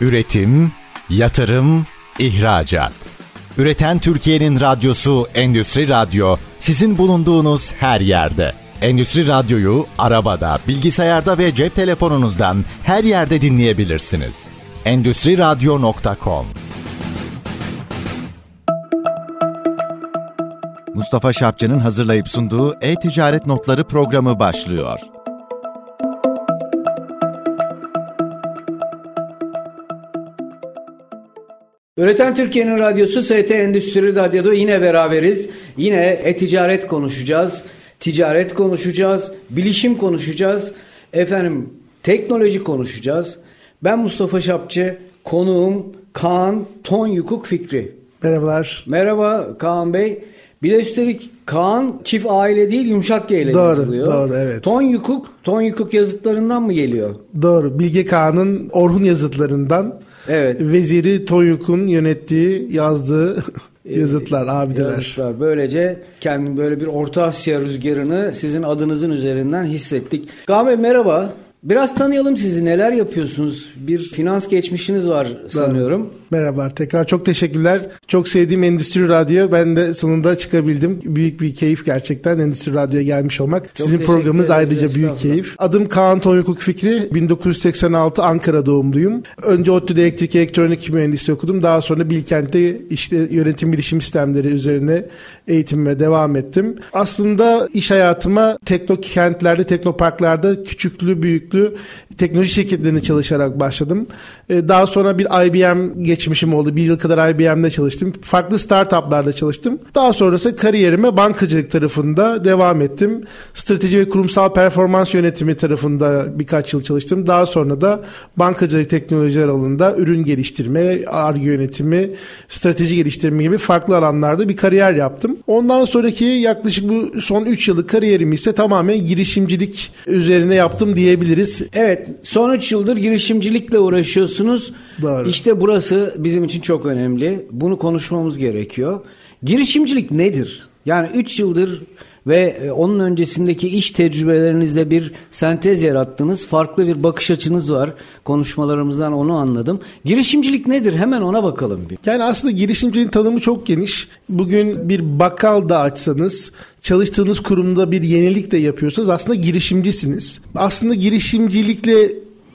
Üretim, yatırım, ihracat. Üreten Türkiye'nin radyosu Endüstri Radyo sizin bulunduğunuz her yerde. Endüstri Radyo'yu arabada, bilgisayarda ve cep telefonunuzdan her yerde dinleyebilirsiniz. Endüstri Radyo.com Mustafa Şapçı'nın hazırlayıp sunduğu E-Ticaret Notları programı başlıyor. Üreten Türkiye'nin radyosu ST Endüstri Radyo'da yine beraberiz. Yine e-ticaret konuşacağız. Ticaret konuşacağız. Bilişim konuşacağız. Efendim teknoloji konuşacağız. Ben Mustafa Şapçı, konuğum Kaan Tonyukuk Fikri. Merhabalar. Merhaba Kaan Bey. Bir de üstelik Kaan çift aile değil yumuşak G ile Doğru, yazılıyor. doğru, evet. Ton Yukuk, Ton Yukuk yazıtlarından mı geliyor? Doğru. Bilge Kağan'ın Orhun yazıtlarından Evet. Veziri Toyuk'un yönettiği, yazdığı yazıtlar, abideler. Yazıklar. Böylece kendim böyle bir Orta Asya rüzgarını sizin adınızın üzerinden hissettik. Bey merhaba. Biraz tanıyalım sizi. Neler yapıyorsunuz? Bir finans geçmişiniz var sanıyorum. Merhabalar. Tekrar çok teşekkürler. Çok sevdiğim Endüstri Radyo. Ben de sonunda çıkabildim. Büyük bir keyif gerçekten Endüstri Radyo'ya gelmiş olmak. Sizin teşekkür programınız ayrıca büyük keyif. Adım Kaan Tonyukuk Fikri. 1986 Ankara doğumluyum. Önce ODTÜ'de elektrik elektronik mühendisliği okudum. Daha sonra Bilkent'te işte yönetim bilişim sistemleri üzerine eğitimime devam ettim. Aslında iş hayatıma teknokentlerde, teknoparklarda küçüklü büyüklü teknoloji şirketlerinde çalışarak başladım. Ee, Daha sonra bir IBM geçmişim oldu. Bir yıl kadar IBM'de çalıştım. Farklı startuplarda çalıştım. Daha sonrası kariyerime bankacılık tarafında devam ettim. Strateji ve kurumsal performans yönetimi tarafında birkaç yıl çalıştım. Daha sonra da bankacılık teknolojiler alanında ürün geliştirme, ARGE yönetimi, strateji geliştirme gibi farklı alanlarda bir kariyer yaptım. Ondan sonraki yaklaşık bu son 3 yıllık kariyerimi ise tamamen girişimcilik üzerine yaptım diyebiliriz. Evet, son 3 yıldır girişimcilikle uğraşıyorsunuz. Doğru. İşte burası bizim için çok önemli. Bunu konuşmamız gerekiyor. Girişimcilik nedir? Yani 3 yıldır ve e, onun öncesindeki iş tecrübelerinizde bir sentez yarattınız. Farklı bir bakış açınız var. Konuşmalarımızdan onu anladım. Girişimcilik nedir? Hemen ona bakalım bir. Yani aslında girişimcinin tanımı çok geniş. Bugün bir bakkal da açsanız, çalıştığınız kurumda bir yenilik de yapıyorsanız aslında girişimcisiniz. Aslında girişimcilikle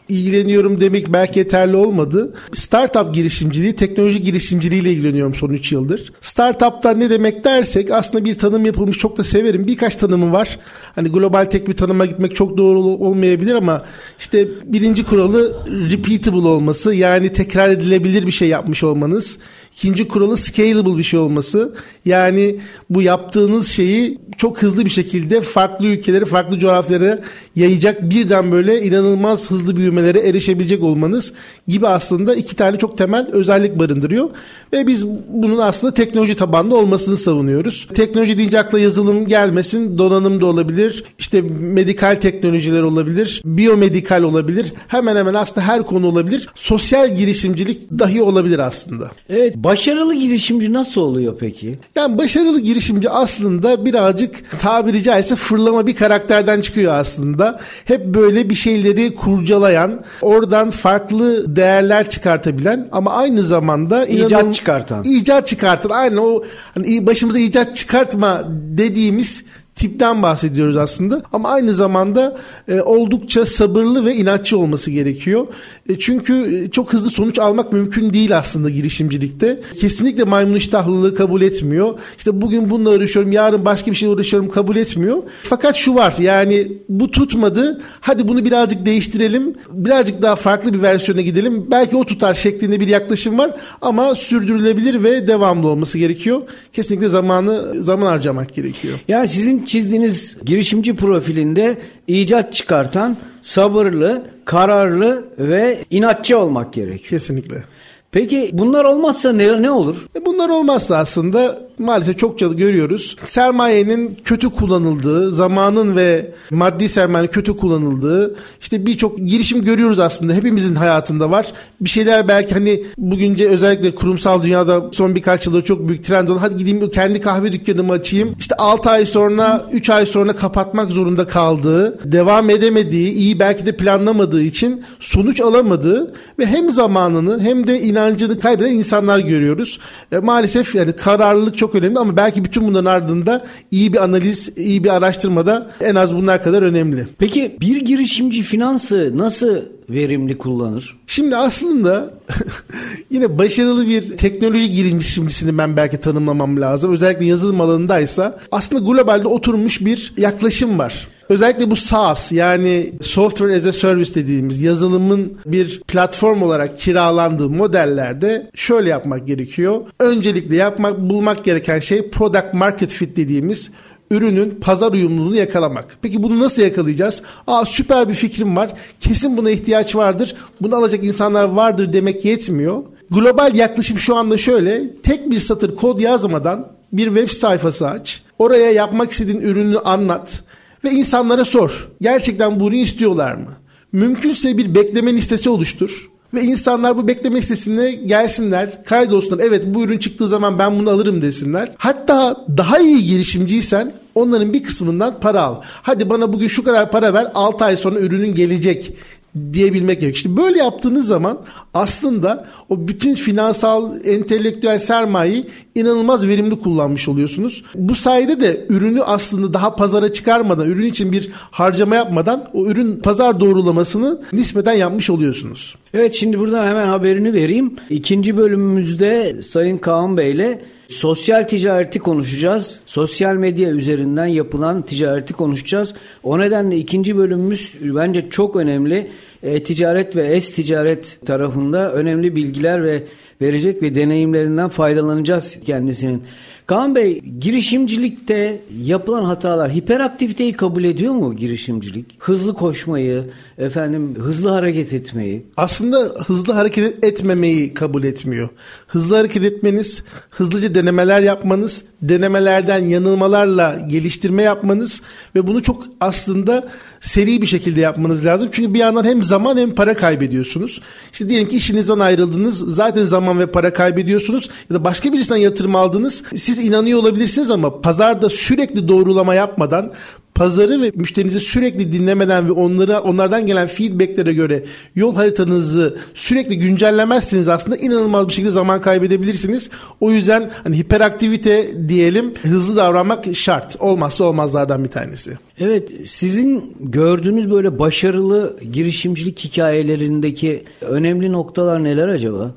ilgileniyorum demek belki yeterli olmadı. Startup girişimciliği, teknoloji girişimciliğiyle ilgileniyorum son 3 yıldır. Startup'ta ne demek dersek aslında bir tanım yapılmış çok da severim. Birkaç tanımı var. Hani global tek bir tanıma gitmek çok doğru ol- olmayabilir ama işte birinci kuralı repeatable olması yani tekrar edilebilir bir şey yapmış olmanız. İkinci kuralı scalable bir şey olması. Yani bu yaptığınız şeyi çok hızlı bir şekilde farklı ülkeleri, farklı coğrafyalara yayacak birden böyle inanılmaz hızlı büyümelere erişebilecek olmanız gibi aslında iki tane çok temel özellik barındırıyor. Ve biz bunun aslında teknoloji tabanlı olmasını savunuyoruz. Teknoloji deyince akla yazılım gelmesin. Donanım da olabilir. işte medikal teknolojiler olabilir. Biyomedikal olabilir. Hemen hemen aslında her konu olabilir. Sosyal girişimcilik dahi olabilir aslında. Evet, başarılı girişimci nasıl oluyor peki? Yani başarılı girişimci aslında birazcık tabiri caizse fırlama bir karakterden çıkıyor aslında. Hep böyle bir şeyleri kurcalayan, oradan farklı değerler çıkartabilen ama aynı zamanda İcat inanılm- çıkartan. İcat çıkartan. Aynen o hani başımıza icat çıkartma dediğimiz tipten bahsediyoruz aslında ama aynı zamanda e, oldukça sabırlı ve inatçı olması gerekiyor. E, çünkü e, çok hızlı sonuç almak mümkün değil aslında girişimcilikte. Kesinlikle maymun iştahlılığı kabul etmiyor. İşte bugün bununla uğraşıyorum, yarın başka bir şey uğraşıyorum kabul etmiyor. Fakat şu var yani bu tutmadı. Hadi bunu birazcık değiştirelim. Birazcık daha farklı bir versiyona gidelim. Belki o tutar şeklinde bir yaklaşım var ama sürdürülebilir ve devamlı olması gerekiyor. Kesinlikle zamanı zaman harcamak gerekiyor. Yani sizin çizdiğiniz girişimci profilinde icat çıkartan, sabırlı, kararlı ve inatçı olmak gerekiyor. Kesinlikle. Peki bunlar olmazsa ne, ne olur? E Bunlar olmazsa aslında maalesef çokça görüyoruz. Sermayenin kötü kullanıldığı, zamanın ve maddi sermayenin kötü kullanıldığı işte birçok girişim görüyoruz aslında. Hepimizin hayatında var. Bir şeyler belki hani bugünce özellikle kurumsal dünyada son birkaç yılda çok büyük trend olan hadi gideyim kendi kahve dükkanımı açayım. İşte 6 ay sonra 3 ay sonra kapatmak zorunda kaldığı, devam edemediği, iyi belki de planlamadığı için sonuç alamadığı ve hem zamanını hem de inancını kaybeden insanlar görüyoruz. E, maalesef yani kararlılık çok önemli ama belki bütün bunların ardında iyi bir analiz, iyi bir araştırmada en az bunlar kadar önemli. Peki bir girişimci finansı nasıl verimli kullanır? Şimdi aslında yine başarılı bir teknoloji girişimcisini ben belki tanımlamam lazım. Özellikle yazılım alanındaysa aslında globalde oturmuş bir yaklaşım var. Özellikle bu SaaS yani Software as a Service dediğimiz yazılımın bir platform olarak kiralandığı modellerde şöyle yapmak gerekiyor. Öncelikle yapmak bulmak gereken şey product market fit dediğimiz ürünün pazar uyumluluğunu yakalamak. Peki bunu nasıl yakalayacağız? Aa süper bir fikrim var. Kesin buna ihtiyaç vardır. Bunu alacak insanlar vardır demek yetmiyor. Global yaklaşım şu anda şöyle. Tek bir satır kod yazmadan bir web sayfası aç. Oraya yapmak istediğin ürünü anlat ve insanlara sor. Gerçekten bunu istiyorlar mı? Mümkünse bir bekleme listesi oluştur. Ve insanlar bu bekleme listesine gelsinler, kaydolsunlar. Evet bu ürün çıktığı zaman ben bunu alırım desinler. Hatta daha iyi girişimciysen onların bir kısmından para al. Hadi bana bugün şu kadar para ver 6 ay sonra ürünün gelecek diyebilmek gerekiyor. İşte böyle yaptığınız zaman aslında o bütün finansal, entelektüel sermayeyi inanılmaz verimli kullanmış oluyorsunuz. Bu sayede de ürünü aslında daha pazara çıkarmadan, ürün için bir harcama yapmadan o ürün pazar doğrulamasını nispeten yapmış oluyorsunuz. Evet şimdi buradan hemen haberini vereyim. İkinci bölümümüzde Sayın Kaan Bey ile Sosyal ticareti konuşacağız. Sosyal medya üzerinden yapılan ticareti konuşacağız. O nedenle ikinci bölümümüz bence çok önemli. E, ticaret ve es-ticaret tarafında önemli bilgiler ve verecek ve deneyimlerinden faydalanacağız kendisinin. Kaan Bey girişimcilikte yapılan hatalar hiperaktiviteyi kabul ediyor mu girişimcilik? Hızlı koşmayı, efendim hızlı hareket etmeyi. Aslında hızlı hareket etmemeyi kabul etmiyor. Hızlı hareket etmeniz, hızlıca denemeler yapmanız, denemelerden yanılmalarla geliştirme yapmanız ve bunu çok aslında seri bir şekilde yapmanız lazım. Çünkü bir yandan hem zaman hem para kaybediyorsunuz. İşte diyelim ki işinizden ayrıldınız. Zaten zaman ve para kaybediyorsunuz. Ya da başka birisinden yatırım aldınız. Siz inanıyor olabilirsiniz ama pazarda sürekli doğrulama yapmadan pazarı ve müşterinizi sürekli dinlemeden ve onlara onlardan gelen feedbacklere göre yol haritanızı sürekli güncellemezseniz aslında inanılmaz bir şekilde zaman kaybedebilirsiniz. O yüzden hani hiperaktivite diyelim hızlı davranmak şart. Olmazsa olmazlardan bir tanesi. Evet sizin gördüğünüz böyle başarılı girişimcilik hikayelerindeki önemli noktalar neler acaba?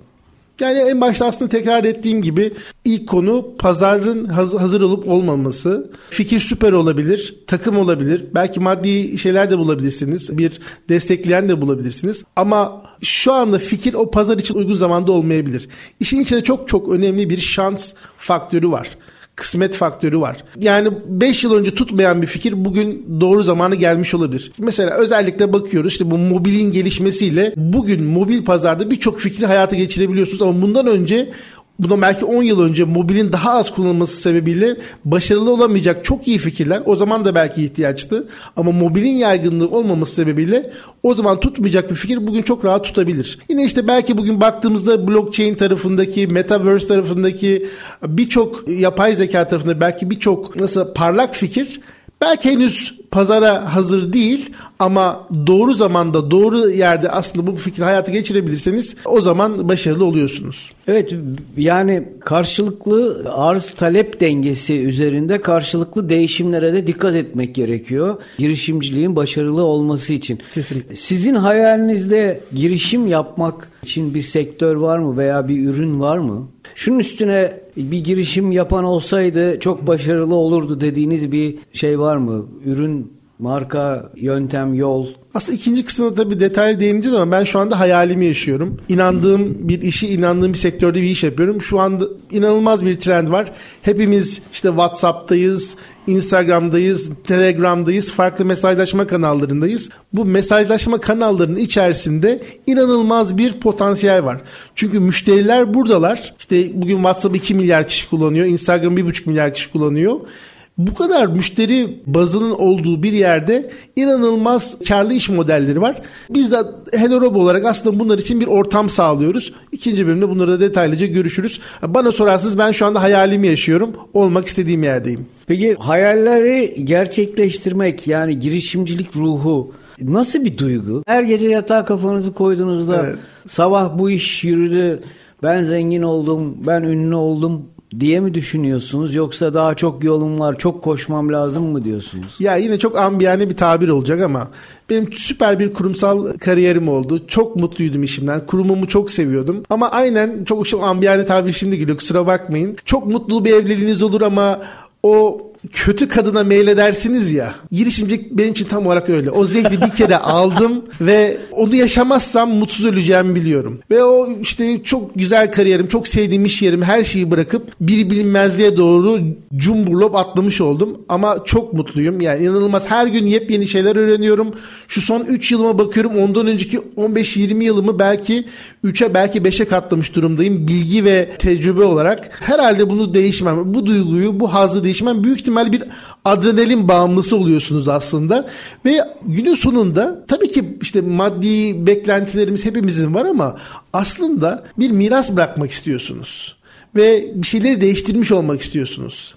Yani en başta aslında tekrar ettiğim gibi ilk konu pazarın hazır olup olmaması. Fikir süper olabilir, takım olabilir. Belki maddi şeyler de bulabilirsiniz. Bir destekleyen de bulabilirsiniz. Ama şu anda fikir o pazar için uygun zamanda olmayabilir. İşin içinde çok çok önemli bir şans faktörü var kısmet faktörü var. Yani 5 yıl önce tutmayan bir fikir bugün doğru zamanı gelmiş olabilir. Mesela özellikle bakıyoruz işte bu mobilin gelişmesiyle bugün mobil pazarda birçok fikri hayata geçirebiliyorsunuz ama bundan önce Buna belki 10 yıl önce mobilin daha az kullanılması sebebiyle başarılı olamayacak çok iyi fikirler o zaman da belki ihtiyaçtı. Ama mobilin yaygınlığı olmaması sebebiyle o zaman tutmayacak bir fikir bugün çok rahat tutabilir. Yine işte belki bugün baktığımızda blockchain tarafındaki, metaverse tarafındaki birçok yapay zeka tarafında belki birçok nasıl parlak fikir belki henüz pazara hazır değil ama doğru zamanda doğru yerde aslında bu fikri hayata geçirebilirseniz o zaman başarılı oluyorsunuz. Evet yani karşılıklı arz talep dengesi üzerinde karşılıklı değişimlere de dikkat etmek gerekiyor. Girişimciliğin başarılı olması için. Kesinlikle. Sizin hayalinizde girişim yapmak için bir sektör var mı veya bir ürün var mı? Şunun üstüne bir girişim yapan olsaydı çok başarılı olurdu dediğiniz bir şey var mı? Ürün marka, yöntem, yol. Aslında ikinci kısımda tabii detaylı değineceğiz ama ben şu anda hayalimi yaşıyorum. İnandığım bir işi, inandığım bir sektörde bir iş yapıyorum. Şu anda inanılmaz bir trend var. Hepimiz işte WhatsApp'tayız, Instagram'dayız, Telegram'dayız, farklı mesajlaşma kanallarındayız. Bu mesajlaşma kanallarının içerisinde inanılmaz bir potansiyel var. Çünkü müşteriler buradalar. İşte bugün WhatsApp 2 milyar kişi kullanıyor, Instagram 1,5 milyar kişi kullanıyor. Bu kadar müşteri bazının olduğu bir yerde inanılmaz karlı iş modelleri var. Biz de Hello Robo olarak aslında bunlar için bir ortam sağlıyoruz. İkinci bölümde bunları da detaylıca görüşürüz. Bana sorarsanız ben şu anda hayalimi yaşıyorum. Olmak istediğim yerdeyim. Peki hayalleri gerçekleştirmek yani girişimcilik ruhu nasıl bir duygu? Her gece yatağa kafanızı koyduğunuzda evet. sabah bu iş yürüdü, ben zengin oldum, ben ünlü oldum diye mi düşünüyorsunuz yoksa daha çok yolum var çok koşmam lazım mı diyorsunuz? Ya yine çok ambiyane bir tabir olacak ama benim süper bir kurumsal kariyerim oldu. Çok mutluydum işimden. Kurumumu çok seviyordum. Ama aynen çok çok ambiyane tabir şimdi geliyor kusura bakmayın. Çok mutlu bir evliliğiniz olur ama o kötü kadına meyledersiniz ya. Girişimcilik benim için tam olarak öyle. O zehri bir kere aldım ve onu yaşamazsam mutsuz öleceğimi biliyorum. Ve o işte çok güzel kariyerim, çok sevdiğim iş yerim, her şeyi bırakıp bir bilinmezliğe doğru cumburlop atlamış oldum. Ama çok mutluyum. Yani inanılmaz her gün yepyeni şeyler öğreniyorum. Şu son 3 yılıma bakıyorum. Ondan önceki 15-20 yılımı belki 3'e belki 5'e katlamış durumdayım. Bilgi ve tecrübe olarak. Herhalde bunu değişmem. Bu duyguyu, bu hazı değişmem büyük ihtimal bir adrenalin bağımlısı oluyorsunuz aslında. Ve günün sonunda tabii ki işte maddi beklentilerimiz hepimizin var ama aslında bir miras bırakmak istiyorsunuz. Ve bir şeyleri değiştirmiş olmak istiyorsunuz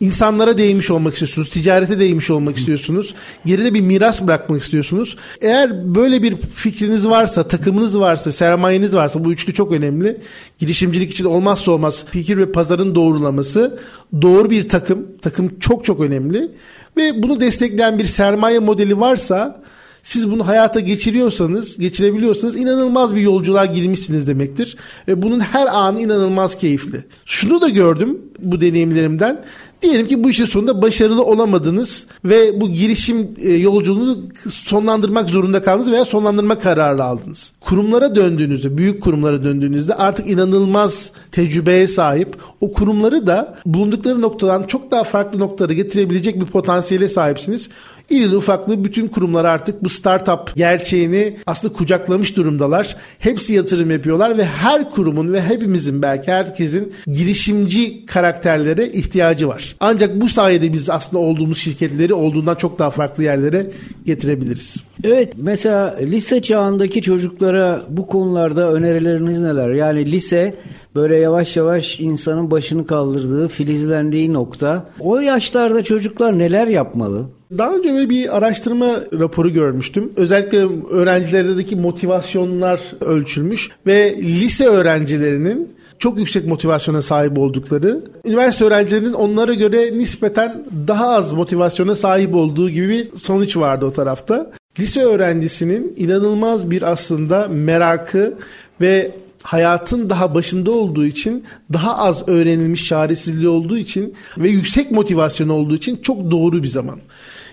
insanlara değmiş olmak istiyorsunuz, ticarete değmiş olmak istiyorsunuz, geride bir miras bırakmak istiyorsunuz. Eğer böyle bir fikriniz varsa, takımınız varsa, sermayeniz varsa bu üçlü çok önemli. Girişimcilik için olmazsa olmaz fikir ve pazarın doğrulaması, doğru bir takım, takım çok çok önemli ve bunu destekleyen bir sermaye modeli varsa siz bunu hayata geçiriyorsanız, geçirebiliyorsanız inanılmaz bir yolculuğa girmişsiniz demektir. Ve bunun her anı inanılmaz keyifli. Şunu da gördüm bu deneyimlerimden. Diyelim ki bu işin sonunda başarılı olamadınız ve bu girişim e, yolculuğunu sonlandırmak zorunda kaldınız veya sonlandırma kararı aldınız. Kurumlara döndüğünüzde, büyük kurumlara döndüğünüzde artık inanılmaz tecrübeye sahip o kurumları da bulundukları noktadan çok daha farklı noktalara getirebilecek bir potansiyele sahipsiniz. İrili ufaklı bütün kurumlar artık bu startup gerçeğini aslında kucaklamış durumdalar. Hepsi yatırım yapıyorlar ve her kurumun ve hepimizin belki herkesin girişimci karakterlere ihtiyacı var. Ancak bu sayede biz aslında olduğumuz şirketleri olduğundan çok daha farklı yerlere getirebiliriz. Evet mesela lise çağındaki çocuklara bu konularda önerileriniz neler? Yani lise böyle yavaş yavaş insanın başını kaldırdığı, filizlendiği nokta. O yaşlarda çocuklar neler yapmalı? Daha önce böyle bir araştırma raporu görmüştüm. Özellikle öğrencilerdeki motivasyonlar ölçülmüş ve lise öğrencilerinin çok yüksek motivasyona sahip oldukları, üniversite öğrencilerinin onlara göre nispeten daha az motivasyona sahip olduğu gibi bir sonuç vardı o tarafta. Lise öğrencisinin inanılmaz bir aslında merakı ve hayatın daha başında olduğu için daha az öğrenilmiş çaresizliği olduğu için ve yüksek motivasyon olduğu için çok doğru bir zaman.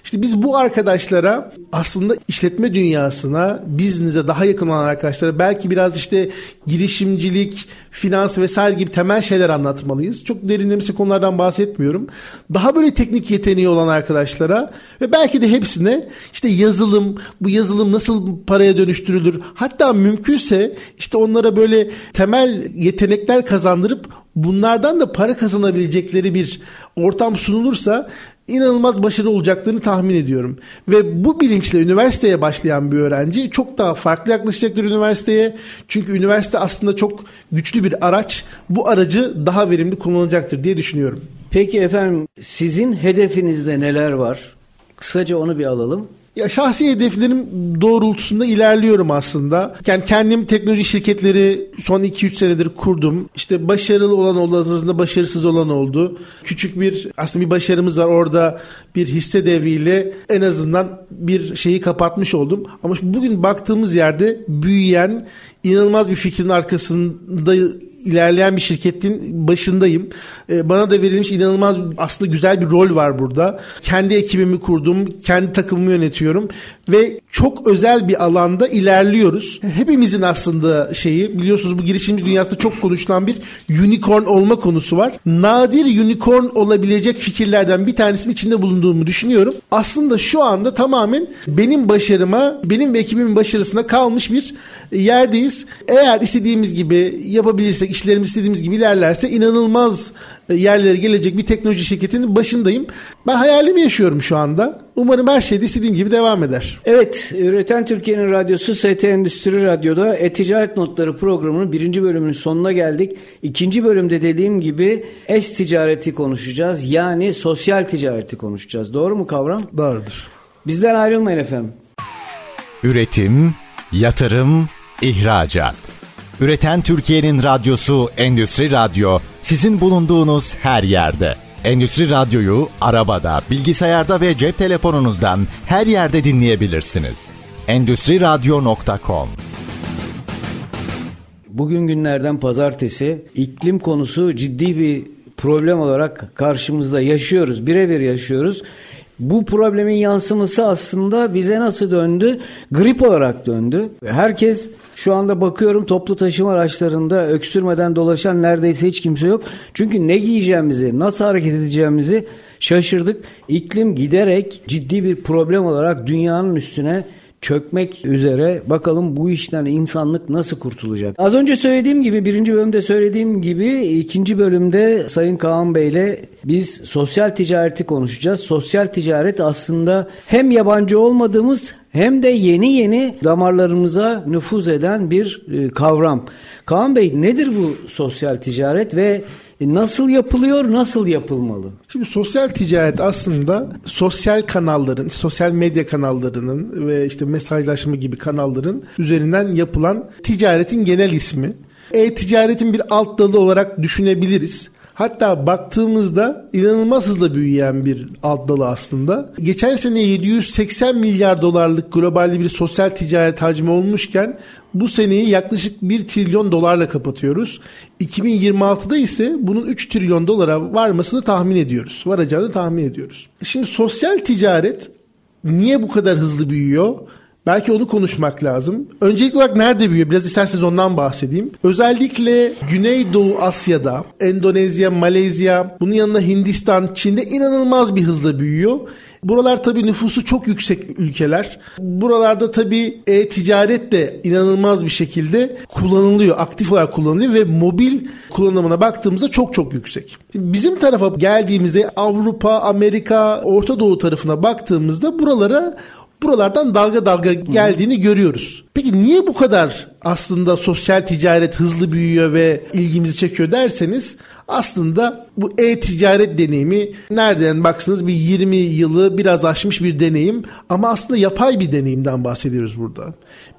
İşte biz bu arkadaşlara aslında işletme dünyasına, biznise daha yakın olan arkadaşlara belki biraz işte girişimcilik, finans vesaire gibi temel şeyler anlatmalıyız. Çok derinlemesi konulardan bahsetmiyorum. Daha böyle teknik yeteneği olan arkadaşlara ve belki de hepsine işte yazılım, bu yazılım nasıl paraya dönüştürülür? Hatta mümkünse işte onlara böyle temel yetenekler kazandırıp bunlardan da para kazanabilecekleri bir ortam sunulursa inanılmaz başarılı olacaklarını tahmin ediyorum. Ve bu bilinçle üniversiteye başlayan bir öğrenci çok daha farklı yaklaşacaktır üniversiteye. Çünkü üniversite aslında çok güçlü bir araç. Bu aracı daha verimli kullanacaktır diye düşünüyorum. Peki efendim sizin hedefinizde neler var? Kısaca onu bir alalım. Ya şahsi hedeflerim doğrultusunda ilerliyorum aslında. Yani kendim teknoloji şirketleri son 2-3 senedir kurdum. İşte başarılı olan oldu, başarısız olan oldu. Küçük bir aslında bir başarımız var. Orada bir hisse devriyle en azından bir şeyi kapatmış oldum. Ama bugün baktığımız yerde büyüyen inanılmaz bir fikrin arkasında ilerleyen bir şirketin başındayım. E, bana da verilmiş inanılmaz aslında güzel bir rol var burada. Kendi ekibimi kurdum, kendi takımımı yönetiyorum ve çok özel bir alanda ilerliyoruz. Hepimizin aslında şeyi biliyorsunuz bu girişimci dünyasında çok konuşulan bir unicorn olma konusu var. Nadir unicorn olabilecek fikirlerden bir tanesinin içinde bulunduğumu düşünüyorum. Aslında şu anda tamamen benim başarıma, benim ve ekibimin başarısına kalmış bir yerdeyiz. Eğer istediğimiz gibi yapabilirsek, işlerimiz istediğimiz gibi ilerlerse inanılmaz yerlere gelecek bir teknoloji şirketinin başındayım. Ben hayalimi yaşıyorum şu anda. Umarım her şey de istediğim gibi devam eder. Evet, Üreten Türkiye'nin radyosu ST Endüstri Radyo'da E-Ticaret Notları programının birinci bölümünün sonuna geldik. İkinci bölümde dediğim gibi es-ticareti konuşacağız. Yani sosyal ticareti konuşacağız. Doğru mu kavram? Doğrudur. Bizden ayrılmayın efendim. Üretim, yatırım, ihracat. Üreten Türkiye'nin radyosu Endüstri Radyo sizin bulunduğunuz her yerde. Endüstri Radyo'yu arabada, bilgisayarda ve cep telefonunuzdan her yerde dinleyebilirsiniz. Endüstri Radyo.com Bugün günlerden pazartesi iklim konusu ciddi bir problem olarak karşımızda yaşıyoruz. Birebir yaşıyoruz. Bu problemin yansıması aslında bize nasıl döndü? Grip olarak döndü. Herkes şu anda bakıyorum toplu taşıma araçlarında öksürmeden dolaşan neredeyse hiç kimse yok. Çünkü ne giyeceğimizi, nasıl hareket edeceğimizi şaşırdık. İklim giderek ciddi bir problem olarak dünyanın üstüne çökmek üzere. Bakalım bu işten insanlık nasıl kurtulacak? Az önce söylediğim gibi birinci bölümde söylediğim gibi ikinci bölümde Sayın Kaan Bey ile biz sosyal ticareti konuşacağız. Sosyal ticaret aslında hem yabancı olmadığımız hem de yeni yeni damarlarımıza nüfuz eden bir e, kavram. Kaan Bey nedir bu sosyal ticaret ve nasıl yapılıyor, nasıl yapılmalı? Şimdi sosyal ticaret aslında sosyal kanalların, sosyal medya kanallarının ve işte mesajlaşma gibi kanalların üzerinden yapılan ticaretin genel ismi. E-ticaretin bir alt dalı olarak düşünebiliriz. Hatta baktığımızda inanılmaz hızla büyüyen bir alt dalı aslında. Geçen sene 780 milyar dolarlık globalde bir sosyal ticaret hacmi olmuşken bu seneyi yaklaşık 1 trilyon dolarla kapatıyoruz. 2026'da ise bunun 3 trilyon dolara varmasını tahmin ediyoruz. Varacağını tahmin ediyoruz. Şimdi sosyal ticaret niye bu kadar hızlı büyüyor? Belki onu konuşmak lazım. Öncelikli olarak nerede büyüyor? Biraz isterseniz ondan bahsedeyim. Özellikle Güneydoğu Asya'da, Endonezya, Malezya, bunun yanında Hindistan, Çin'de inanılmaz bir hızla büyüyor. Buralar tabii nüfusu çok yüksek ülkeler. Buralarda tabii e-ticaret de inanılmaz bir şekilde kullanılıyor. Aktif olarak kullanılıyor ve mobil kullanımına baktığımızda çok çok yüksek. Şimdi bizim tarafa geldiğimizde Avrupa, Amerika, Orta Doğu tarafına baktığımızda buralara buralardan dalga dalga geldiğini görüyoruz. Peki niye bu kadar aslında sosyal ticaret hızlı büyüyor ve ilgimizi çekiyor derseniz aslında bu e-ticaret deneyimi nereden baksanız bir 20 yılı biraz aşmış bir deneyim ama aslında yapay bir deneyimden bahsediyoruz burada.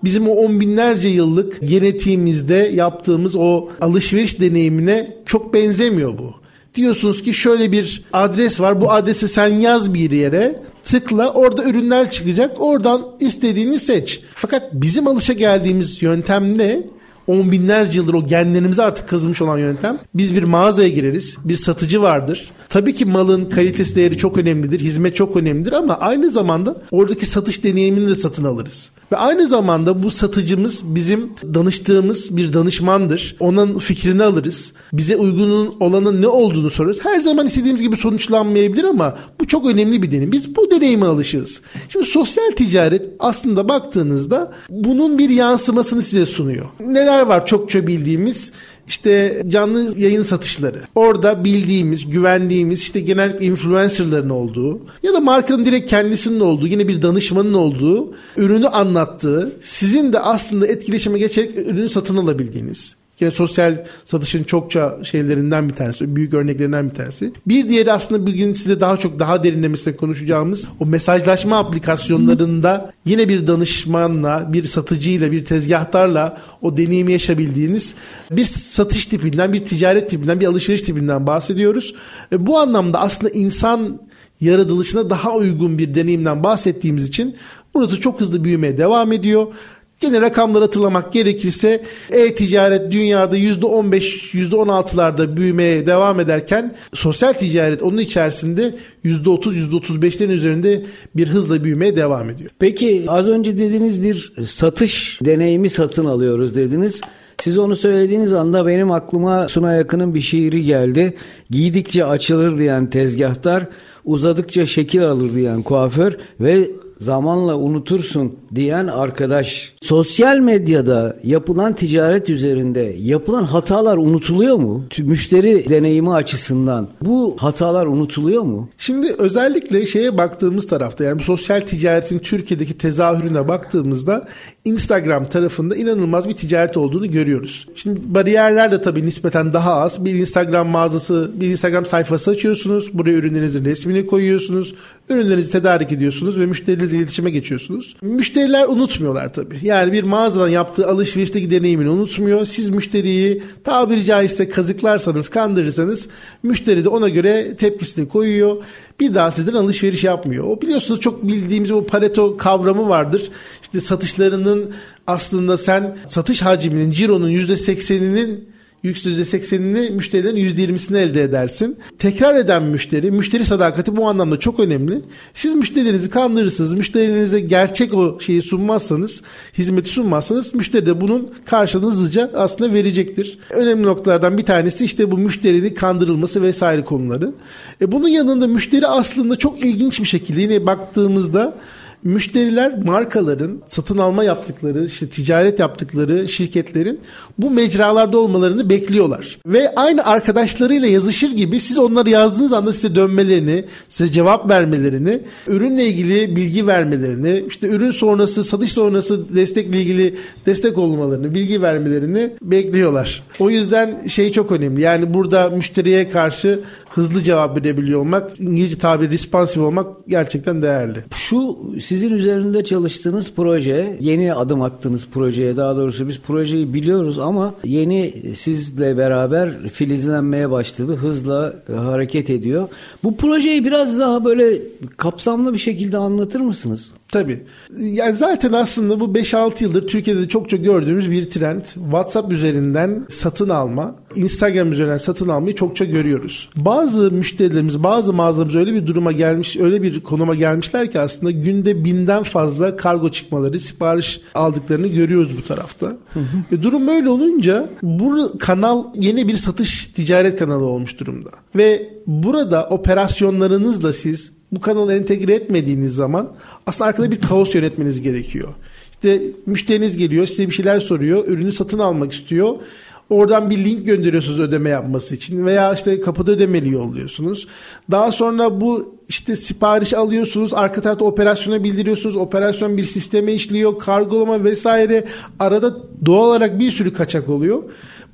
Bizim o on binlerce yıllık genetiğimizde yaptığımız o alışveriş deneyimine çok benzemiyor bu diyorsunuz ki şöyle bir adres var. Bu adresi sen yaz bir yere. Tıkla orada ürünler çıkacak. Oradan istediğini seç. Fakat bizim alışa geldiğimiz yöntem ne? on binlerce yıldır o genlerimize artık kazımış olan yöntem. Biz bir mağazaya gireriz. Bir satıcı vardır. Tabii ki malın kalitesi değeri çok önemlidir. Hizmet çok önemlidir ama aynı zamanda oradaki satış deneyimini de satın alırız. Ve aynı zamanda bu satıcımız bizim danıştığımız bir danışmandır. Onun fikrini alırız. Bize uygunun olanın ne olduğunu sorarız. Her zaman istediğimiz gibi sonuçlanmayabilir ama bu çok önemli bir deneyim. Biz bu deneyime alışığız. Şimdi sosyal ticaret aslında baktığınızda bunun bir yansımasını size sunuyor. Neler var çokça bildiğimiz? İşte canlı yayın satışları. Orada bildiğimiz, güvendiğimiz işte genellikle influencerların olduğu ya da markanın direkt kendisinin olduğu, yine bir danışmanın olduğu, ürünü anlattığı, sizin de aslında etkileşime geçerek ürünü satın alabildiğiniz Yine sosyal satışın çokça şeylerinden bir tanesi, büyük örneklerinden bir tanesi. Bir diğeri aslında bugün size daha çok daha derinlemesine konuşacağımız o mesajlaşma aplikasyonlarında yine bir danışmanla, bir satıcıyla, bir tezgahtarla o deneyimi yaşayabildiğiniz bir satış tipinden, bir ticaret tipinden, bir alışveriş tipinden bahsediyoruz. E, bu anlamda aslında insan yaratılışına daha uygun bir deneyimden bahsettiğimiz için burası çok hızlı büyümeye devam ediyor. Gene rakamları hatırlamak gerekirse e-ticaret dünyada %15, %16'larda büyümeye devam ederken sosyal ticaret onun içerisinde %30, %35'lerin üzerinde bir hızla büyümeye devam ediyor. Peki az önce dediğiniz bir satış deneyimi satın alıyoruz dediniz. Siz onu söylediğiniz anda benim aklıma Suna Yakın'ın bir şiiri geldi. Giydikçe açılır diyen tezgahtar, uzadıkça şekil alır diyen kuaför ve zamanla unutursun diyen arkadaş. Sosyal medyada yapılan ticaret üzerinde yapılan hatalar unutuluyor mu? Müşteri deneyimi açısından bu hatalar unutuluyor mu? Şimdi özellikle şeye baktığımız tarafta yani sosyal ticaretin Türkiye'deki tezahürüne baktığımızda Instagram tarafında inanılmaz bir ticaret olduğunu görüyoruz. Şimdi bariyerler de tabii nispeten daha az. Bir Instagram mağazası, bir Instagram sayfası açıyorsunuz. Buraya ürünlerinizin resmini koyuyorsunuz. Ürünlerinizi tedarik ediyorsunuz ve müşterilerinizle iletişime geçiyorsunuz. Müşteriler unutmuyorlar tabii. Yani bir mağazadan yaptığı alışverişteki deneyimini unutmuyor. Siz müşteriyi tabiri caizse kazıklarsanız, kandırırsanız müşteri de ona göre tepkisini koyuyor. Bir daha sizden alışveriş yapmıyor. O biliyorsunuz çok bildiğimiz o Pareto kavramı vardır. İşte satışlarının aslında sen satış hacminin, cironun %80'inin %80'ini müşterilerin %20'sini elde edersin. Tekrar eden müşteri, müşteri sadakati bu anlamda çok önemli. Siz müşterilerinizi kandırırsınız, müşterilerinize gerçek o şeyi sunmazsanız, hizmeti sunmazsanız müşteri de bunun karşılığını hızlıca aslında verecektir. Önemli noktalardan bir tanesi işte bu müşterinin kandırılması vesaire konuları. E bunun yanında müşteri aslında çok ilginç bir şekilde yine baktığımızda müşteriler markaların satın alma yaptıkları, işte ticaret yaptıkları şirketlerin bu mecralarda olmalarını bekliyorlar. Ve aynı arkadaşlarıyla yazışır gibi siz onları yazdığınız anda size dönmelerini, size cevap vermelerini, ürünle ilgili bilgi vermelerini, işte ürün sonrası, satış sonrası destekle ilgili destek olmalarını, bilgi vermelerini bekliyorlar. O yüzden şey çok önemli. Yani burada müşteriye karşı hızlı cevap verebiliyor olmak, İngilizce tabiri responsive olmak gerçekten değerli. Şu sizin üzerinde çalıştığınız proje, yeni adım attığınız projeye daha doğrusu biz projeyi biliyoruz ama yeni sizle beraber filizlenmeye başladı. Hızla hareket ediyor. Bu projeyi biraz daha böyle kapsamlı bir şekilde anlatır mısınız? Tabii. Yani zaten aslında bu 5-6 yıldır Türkiye'de çok çok gördüğümüz bir trend. WhatsApp üzerinden satın alma, Instagram üzerinden satın almayı çokça görüyoruz. Bazı müşterilerimiz, bazı mağazalarımız öyle bir duruma gelmiş, öyle bir konuma gelmişler ki aslında günde binden fazla kargo çıkmaları, sipariş aldıklarını görüyoruz bu tarafta. Hı hı. E durum böyle olunca bu kanal yeni bir satış ticaret kanalı olmuş durumda. Ve burada operasyonlarınızla siz bu kanalı entegre etmediğiniz zaman aslında arkada bir kaos yönetmeniz gerekiyor. İşte müşteriniz geliyor size bir şeyler soruyor. Ürünü satın almak istiyor. Oradan bir link gönderiyorsunuz ödeme yapması için veya işte kapıda ödemeli yolluyorsunuz. Daha sonra bu işte sipariş alıyorsunuz, arka tarafta operasyona bildiriyorsunuz. Operasyon bir sisteme işliyor, kargolama vesaire. Arada doğal olarak bir sürü kaçak oluyor.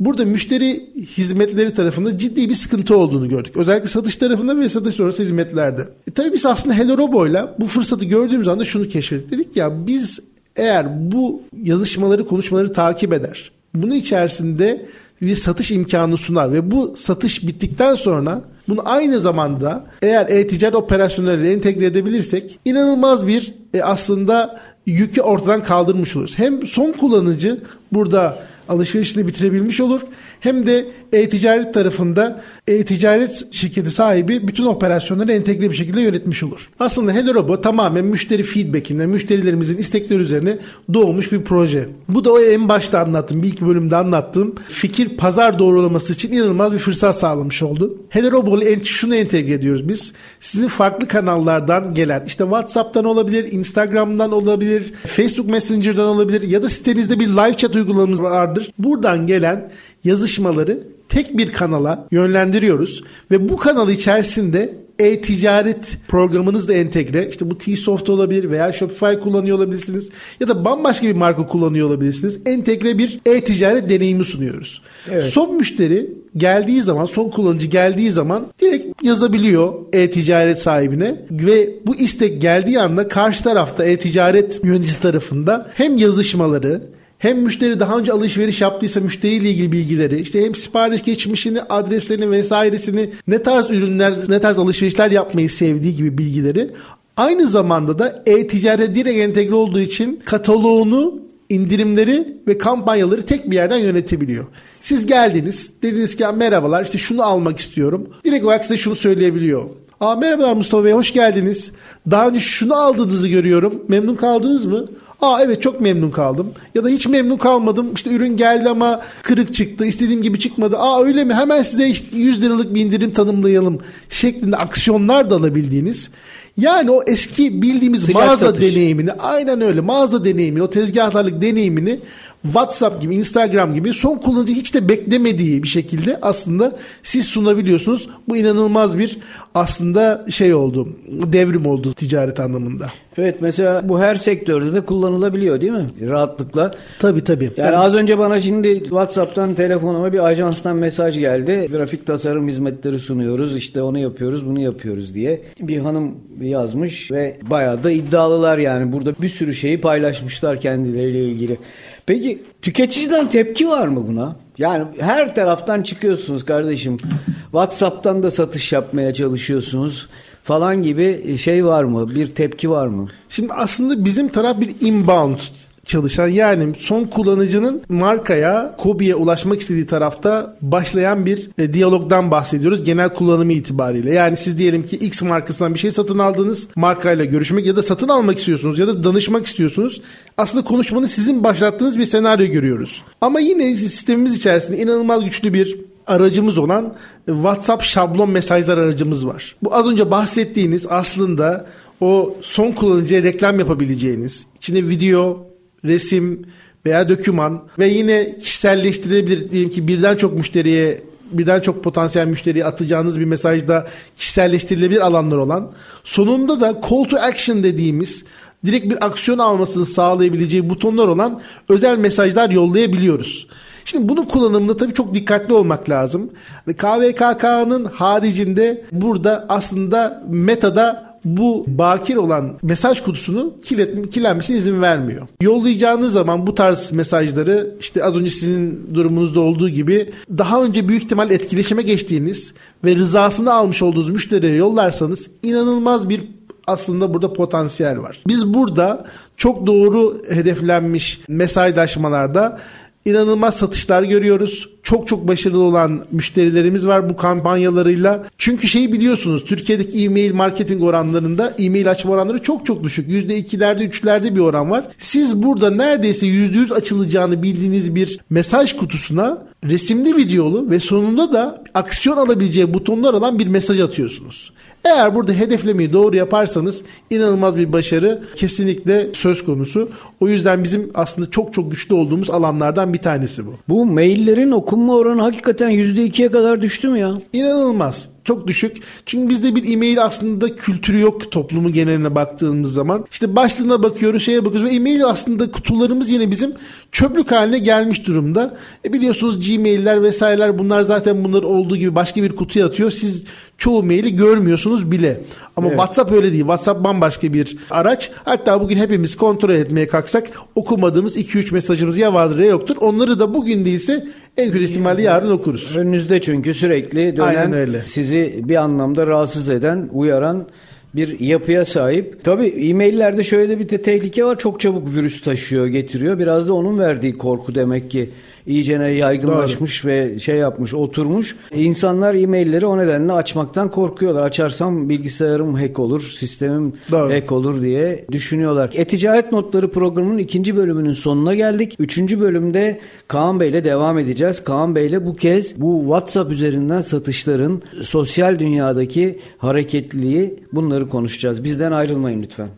Burada müşteri hizmetleri tarafında ciddi bir sıkıntı olduğunu gördük. Özellikle satış tarafında ve satış sonrası hizmetlerde. E tabii biz aslında Hello Robo'yla bu fırsatı gördüğümüz anda şunu keşfettik. Dedik ya biz eğer bu yazışmaları, konuşmaları takip eder. Bunun içerisinde bir satış imkanı sunar ve bu satış bittikten sonra bunu aynı zamanda eğer e-ticaret operasyonlarıyla entegre edebilirsek inanılmaz bir e, aslında yükü ortadan kaldırmış oluruz. Hem son kullanıcı burada alışverişini bitirebilmiş olur. Hem de e-ticaret tarafında e-ticaret şirketi sahibi bütün operasyonları entegre bir şekilde yönetmiş olur. Aslında Hello Robot tamamen müşteri feedback'inden, müşterilerimizin istekleri üzerine doğmuş bir proje. Bu da o en başta anlattığım, bir iki bölümde anlattığım fikir pazar doğrulaması için inanılmaz bir fırsat sağlamış oldu. Hello Robot'u şunu entegre ediyoruz biz. Sizin farklı kanallardan gelen, işte WhatsApp'tan olabilir, Instagram'dan olabilir, Facebook Messenger'dan olabilir ya da sitenizde bir live chat uygulamamız vardır. Buradan gelen yazışmaları tek bir kanala yönlendiriyoruz ve bu kanal içerisinde e-ticaret programınız da entegre. İşte bu T-Soft olabilir veya Shopify kullanıyor olabilirsiniz ya da bambaşka bir marka kullanıyor olabilirsiniz. Entegre bir e-ticaret deneyimi sunuyoruz. Evet. Son müşteri geldiği zaman, son kullanıcı geldiği zaman direkt yazabiliyor e-ticaret sahibine ve bu istek geldiği anda karşı tarafta e-ticaret yöneticisi tarafında hem yazışmaları hem müşteri daha önce alışveriş yaptıysa müşteriyle ilgili bilgileri, işte hem sipariş geçmişini, adreslerini vesairesini, ne tarz ürünler, ne tarz alışverişler yapmayı sevdiği gibi bilgileri Aynı zamanda da e-ticaret direkt entegre olduğu için kataloğunu indirimleri ve kampanyaları tek bir yerden yönetebiliyor. Siz geldiniz dediniz ki merhabalar işte şunu almak istiyorum. Direkt olarak size şunu söyleyebiliyor. Aa, merhabalar Mustafa Bey hoş geldiniz. Daha önce şunu aldığınızı görüyorum. Memnun kaldınız mı? Aa evet çok memnun kaldım. Ya da hiç memnun kalmadım. İşte ürün geldi ama kırık çıktı. İstediğim gibi çıkmadı. Aa öyle mi? Hemen size işte 100 liralık bir indirim tanımlayalım şeklinde aksiyonlar da alabildiğiniz. Yani o eski bildiğimiz Sıcak mağaza satış. deneyimini aynen öyle mağaza deneyimini o tezgahlarlık deneyimini WhatsApp gibi Instagram gibi son kullanıcı hiç de beklemediği bir şekilde aslında siz sunabiliyorsunuz. Bu inanılmaz bir aslında şey oldu devrim oldu ticaret anlamında. Evet mesela bu her sektörde de kullanılabiliyor değil mi? Rahatlıkla. Tabii tabii. Yani az önce bana şimdi WhatsApp'tan telefonuma bir ajanstan mesaj geldi. Grafik tasarım hizmetleri sunuyoruz. İşte onu yapıyoruz, bunu yapıyoruz diye. Bir hanım yazmış ve bayağı da iddialılar yani. Burada bir sürü şeyi paylaşmışlar kendileriyle ilgili. Peki tüketiciden tepki var mı buna? Yani her taraftan çıkıyorsunuz kardeşim. WhatsApp'tan da satış yapmaya çalışıyorsunuz falan gibi şey var mı? Bir tepki var mı? Şimdi aslında bizim taraf bir inbound çalışan yani son kullanıcının markaya, Kobi'ye ulaşmak istediği tarafta başlayan bir e, diyalogdan bahsediyoruz genel kullanımı itibariyle. Yani siz diyelim ki X markasından bir şey satın aldınız, markayla görüşmek ya da satın almak istiyorsunuz ya da danışmak istiyorsunuz. Aslında konuşmanın sizin başlattığınız bir senaryo görüyoruz. Ama yine sistemimiz içerisinde inanılmaz güçlü bir aracımız olan WhatsApp şablon mesajlar aracımız var. Bu az önce bahsettiğiniz aslında o son kullanıcıya reklam yapabileceğiniz, içinde video, resim veya döküman ve yine kişiselleştirilebilir diyelim ki birden çok müşteriye birden çok potansiyel müşteriye atacağınız bir mesajda kişiselleştirilebilir alanlar olan sonunda da call to action dediğimiz direkt bir aksiyon almasını sağlayabileceği butonlar olan özel mesajlar yollayabiliyoruz. Şimdi bunun kullanımında tabii çok dikkatli olmak lazım. KVKK'nın haricinde burada aslında Meta'da bu bakir olan mesaj kutusunu kirlet, kirlenmesine izin vermiyor. Yollayacağınız zaman bu tarz mesajları işte az önce sizin durumunuzda olduğu gibi daha önce büyük ihtimal etkileşime geçtiğiniz ve rızasını almış olduğunuz müşteriye yollarsanız inanılmaz bir aslında burada potansiyel var. Biz burada çok doğru hedeflenmiş mesajlaşmalarda inanılmaz satışlar görüyoruz. Çok çok başarılı olan müşterilerimiz var bu kampanyalarıyla. Çünkü şeyi biliyorsunuz Türkiye'deki e-mail marketing oranlarında e-mail açma oranları çok çok düşük. %2'lerde 3'lerde bir oran var. Siz burada neredeyse %100 açılacağını bildiğiniz bir mesaj kutusuna resimli videolu ve sonunda da aksiyon alabileceği butonlar olan bir mesaj atıyorsunuz. Eğer burada hedeflemeyi doğru yaparsanız inanılmaz bir başarı kesinlikle söz konusu. O yüzden bizim aslında çok çok güçlü olduğumuz alanlardan bir tanesi bu. Bu maillerin okunma oranı hakikaten %2'ye kadar düştü mü ya? İnanılmaz. Çok düşük. Çünkü bizde bir e-mail aslında kültürü yok toplumu geneline baktığımız zaman. İşte başlığına bakıyoruz, şeye bakıyoruz ve e-mail aslında kutularımız yine bizim çöplük haline gelmiş durumda. E biliyorsunuz Gmail'ler vesaireler bunlar zaten bunlar olduğu gibi başka bir kutuya atıyor. Siz çoğu maili görmüyorsunuz bile. Ama Evet. WhatsApp öyle değil. WhatsApp bambaşka bir araç. Hatta bugün hepimiz kontrol etmeye kalksak okumadığımız 2-3 mesajımız ya vardır ya yoktur. Onları da bugün değilse en kötü ihtimalle yarın okuruz. Önünüzde çünkü sürekli dönen Aynen öyle. Sizi bir anlamda rahatsız eden, uyaran bir yapıya sahip. Tabii e-maillerde şöyle de bir de tehlike var. Çok çabuk virüs taşıyor, getiriyor. Biraz da onun verdiği korku demek ki iyicene yaygınlaşmış ve şey yapmış, oturmuş. İnsanlar e-mailleri o nedenle açmaktan korkuyorlar. Açarsam bilgisayarım hack olur, sistemim Doğru. hack olur diye düşünüyorlar. E-Ticaret Notları programının ikinci bölümünün sonuna geldik. Üçüncü bölümde Kaan Bey ile devam edeceğiz. Kaan Bey ile bu kez bu WhatsApp üzerinden satışların sosyal dünyadaki hareketliliği bunları konuşacağız. Bizden ayrılmayın lütfen.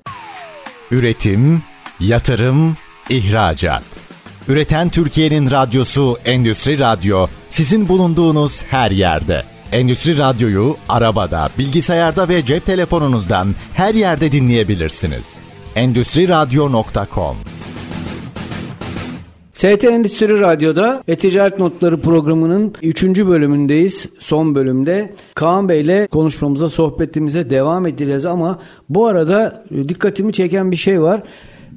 Üretim, yatırım, ihracat. Üreten Türkiye'nin radyosu Endüstri Radyo sizin bulunduğunuz her yerde. Endüstri Radyo'yu arabada, bilgisayarda ve cep telefonunuzdan her yerde dinleyebilirsiniz. Endüstri Radyo.com ST Endüstri Radyo'da E-Ticaret Notları programının 3. bölümündeyiz. Son bölümde Kaan Bey ile konuşmamıza, sohbetimize devam edeceğiz ama bu arada dikkatimi çeken bir şey var.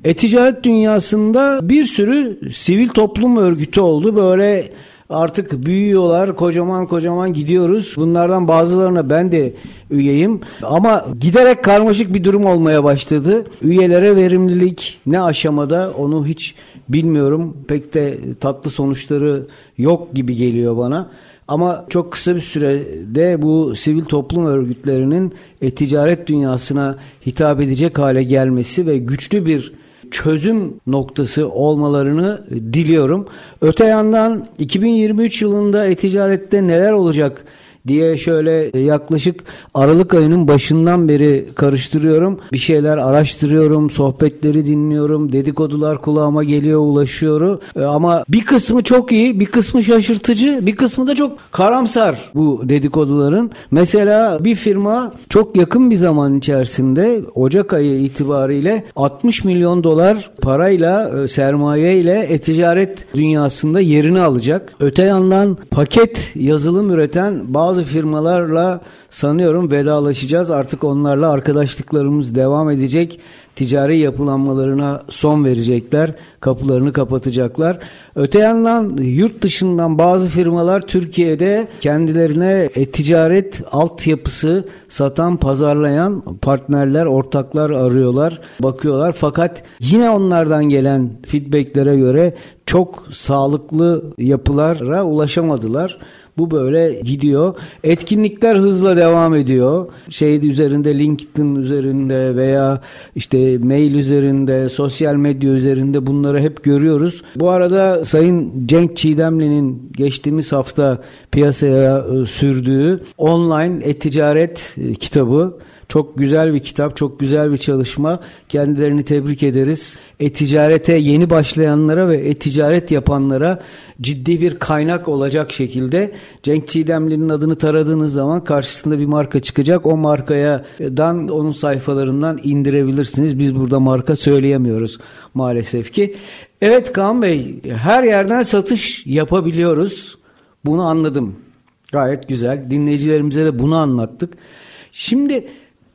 E-Ticaret dünyasında bir sürü sivil toplum örgütü oldu. Böyle Artık büyüyorlar, kocaman kocaman gidiyoruz. Bunlardan bazılarına ben de üyeyim. Ama giderek karmaşık bir durum olmaya başladı. Üyelere verimlilik ne aşamada onu hiç bilmiyorum. Pek de tatlı sonuçları yok gibi geliyor bana. Ama çok kısa bir sürede bu sivil toplum örgütlerinin e, ticaret dünyasına hitap edecek hale gelmesi ve güçlü bir çözüm noktası olmalarını diliyorum. Öte yandan 2023 yılında e-ticarette neler olacak diye şöyle yaklaşık Aralık ayının başından beri karıştırıyorum. Bir şeyler araştırıyorum, sohbetleri dinliyorum, dedikodular kulağıma geliyor, ulaşıyor. E, ama bir kısmı çok iyi, bir kısmı şaşırtıcı, bir kısmı da çok karamsar bu dedikoduların. Mesela bir firma çok yakın bir zaman içerisinde Ocak ayı itibariyle 60 milyon dolar parayla, e, sermaye ile e-ticaret dünyasında yerini alacak. Öte yandan paket yazılım üreten bazı bazı firmalarla sanıyorum vedalaşacağız. Artık onlarla arkadaşlıklarımız devam edecek. Ticari yapılanmalarına son verecekler. Kapılarını kapatacaklar. Öte yandan yurt dışından bazı firmalar Türkiye'de kendilerine e, ticaret altyapısı satan, pazarlayan partnerler, ortaklar arıyorlar, bakıyorlar. Fakat yine onlardan gelen feedbacklere göre çok sağlıklı yapılara ulaşamadılar. Bu böyle gidiyor. Etkinlikler hızla devam ediyor. Şey üzerinde LinkedIn üzerinde veya işte mail üzerinde, sosyal medya üzerinde bunları hep görüyoruz. Bu arada Sayın Cenk Çiğdemli'nin geçtiğimiz hafta piyasaya e, sürdüğü online e-ticaret e, kitabı çok güzel bir kitap, çok güzel bir çalışma. Kendilerini tebrik ederiz. E-ticarete yeni başlayanlara ve e-ticaret yapanlara ciddi bir kaynak olacak şekilde Cenk Çiğdemli'nin adını taradığınız zaman karşısında bir marka çıkacak. O markaya dan onun sayfalarından indirebilirsiniz. Biz burada marka söyleyemiyoruz maalesef ki. Evet Kaan Bey, her yerden satış yapabiliyoruz. Bunu anladım. Gayet güzel. Dinleyicilerimize de bunu anlattık. Şimdi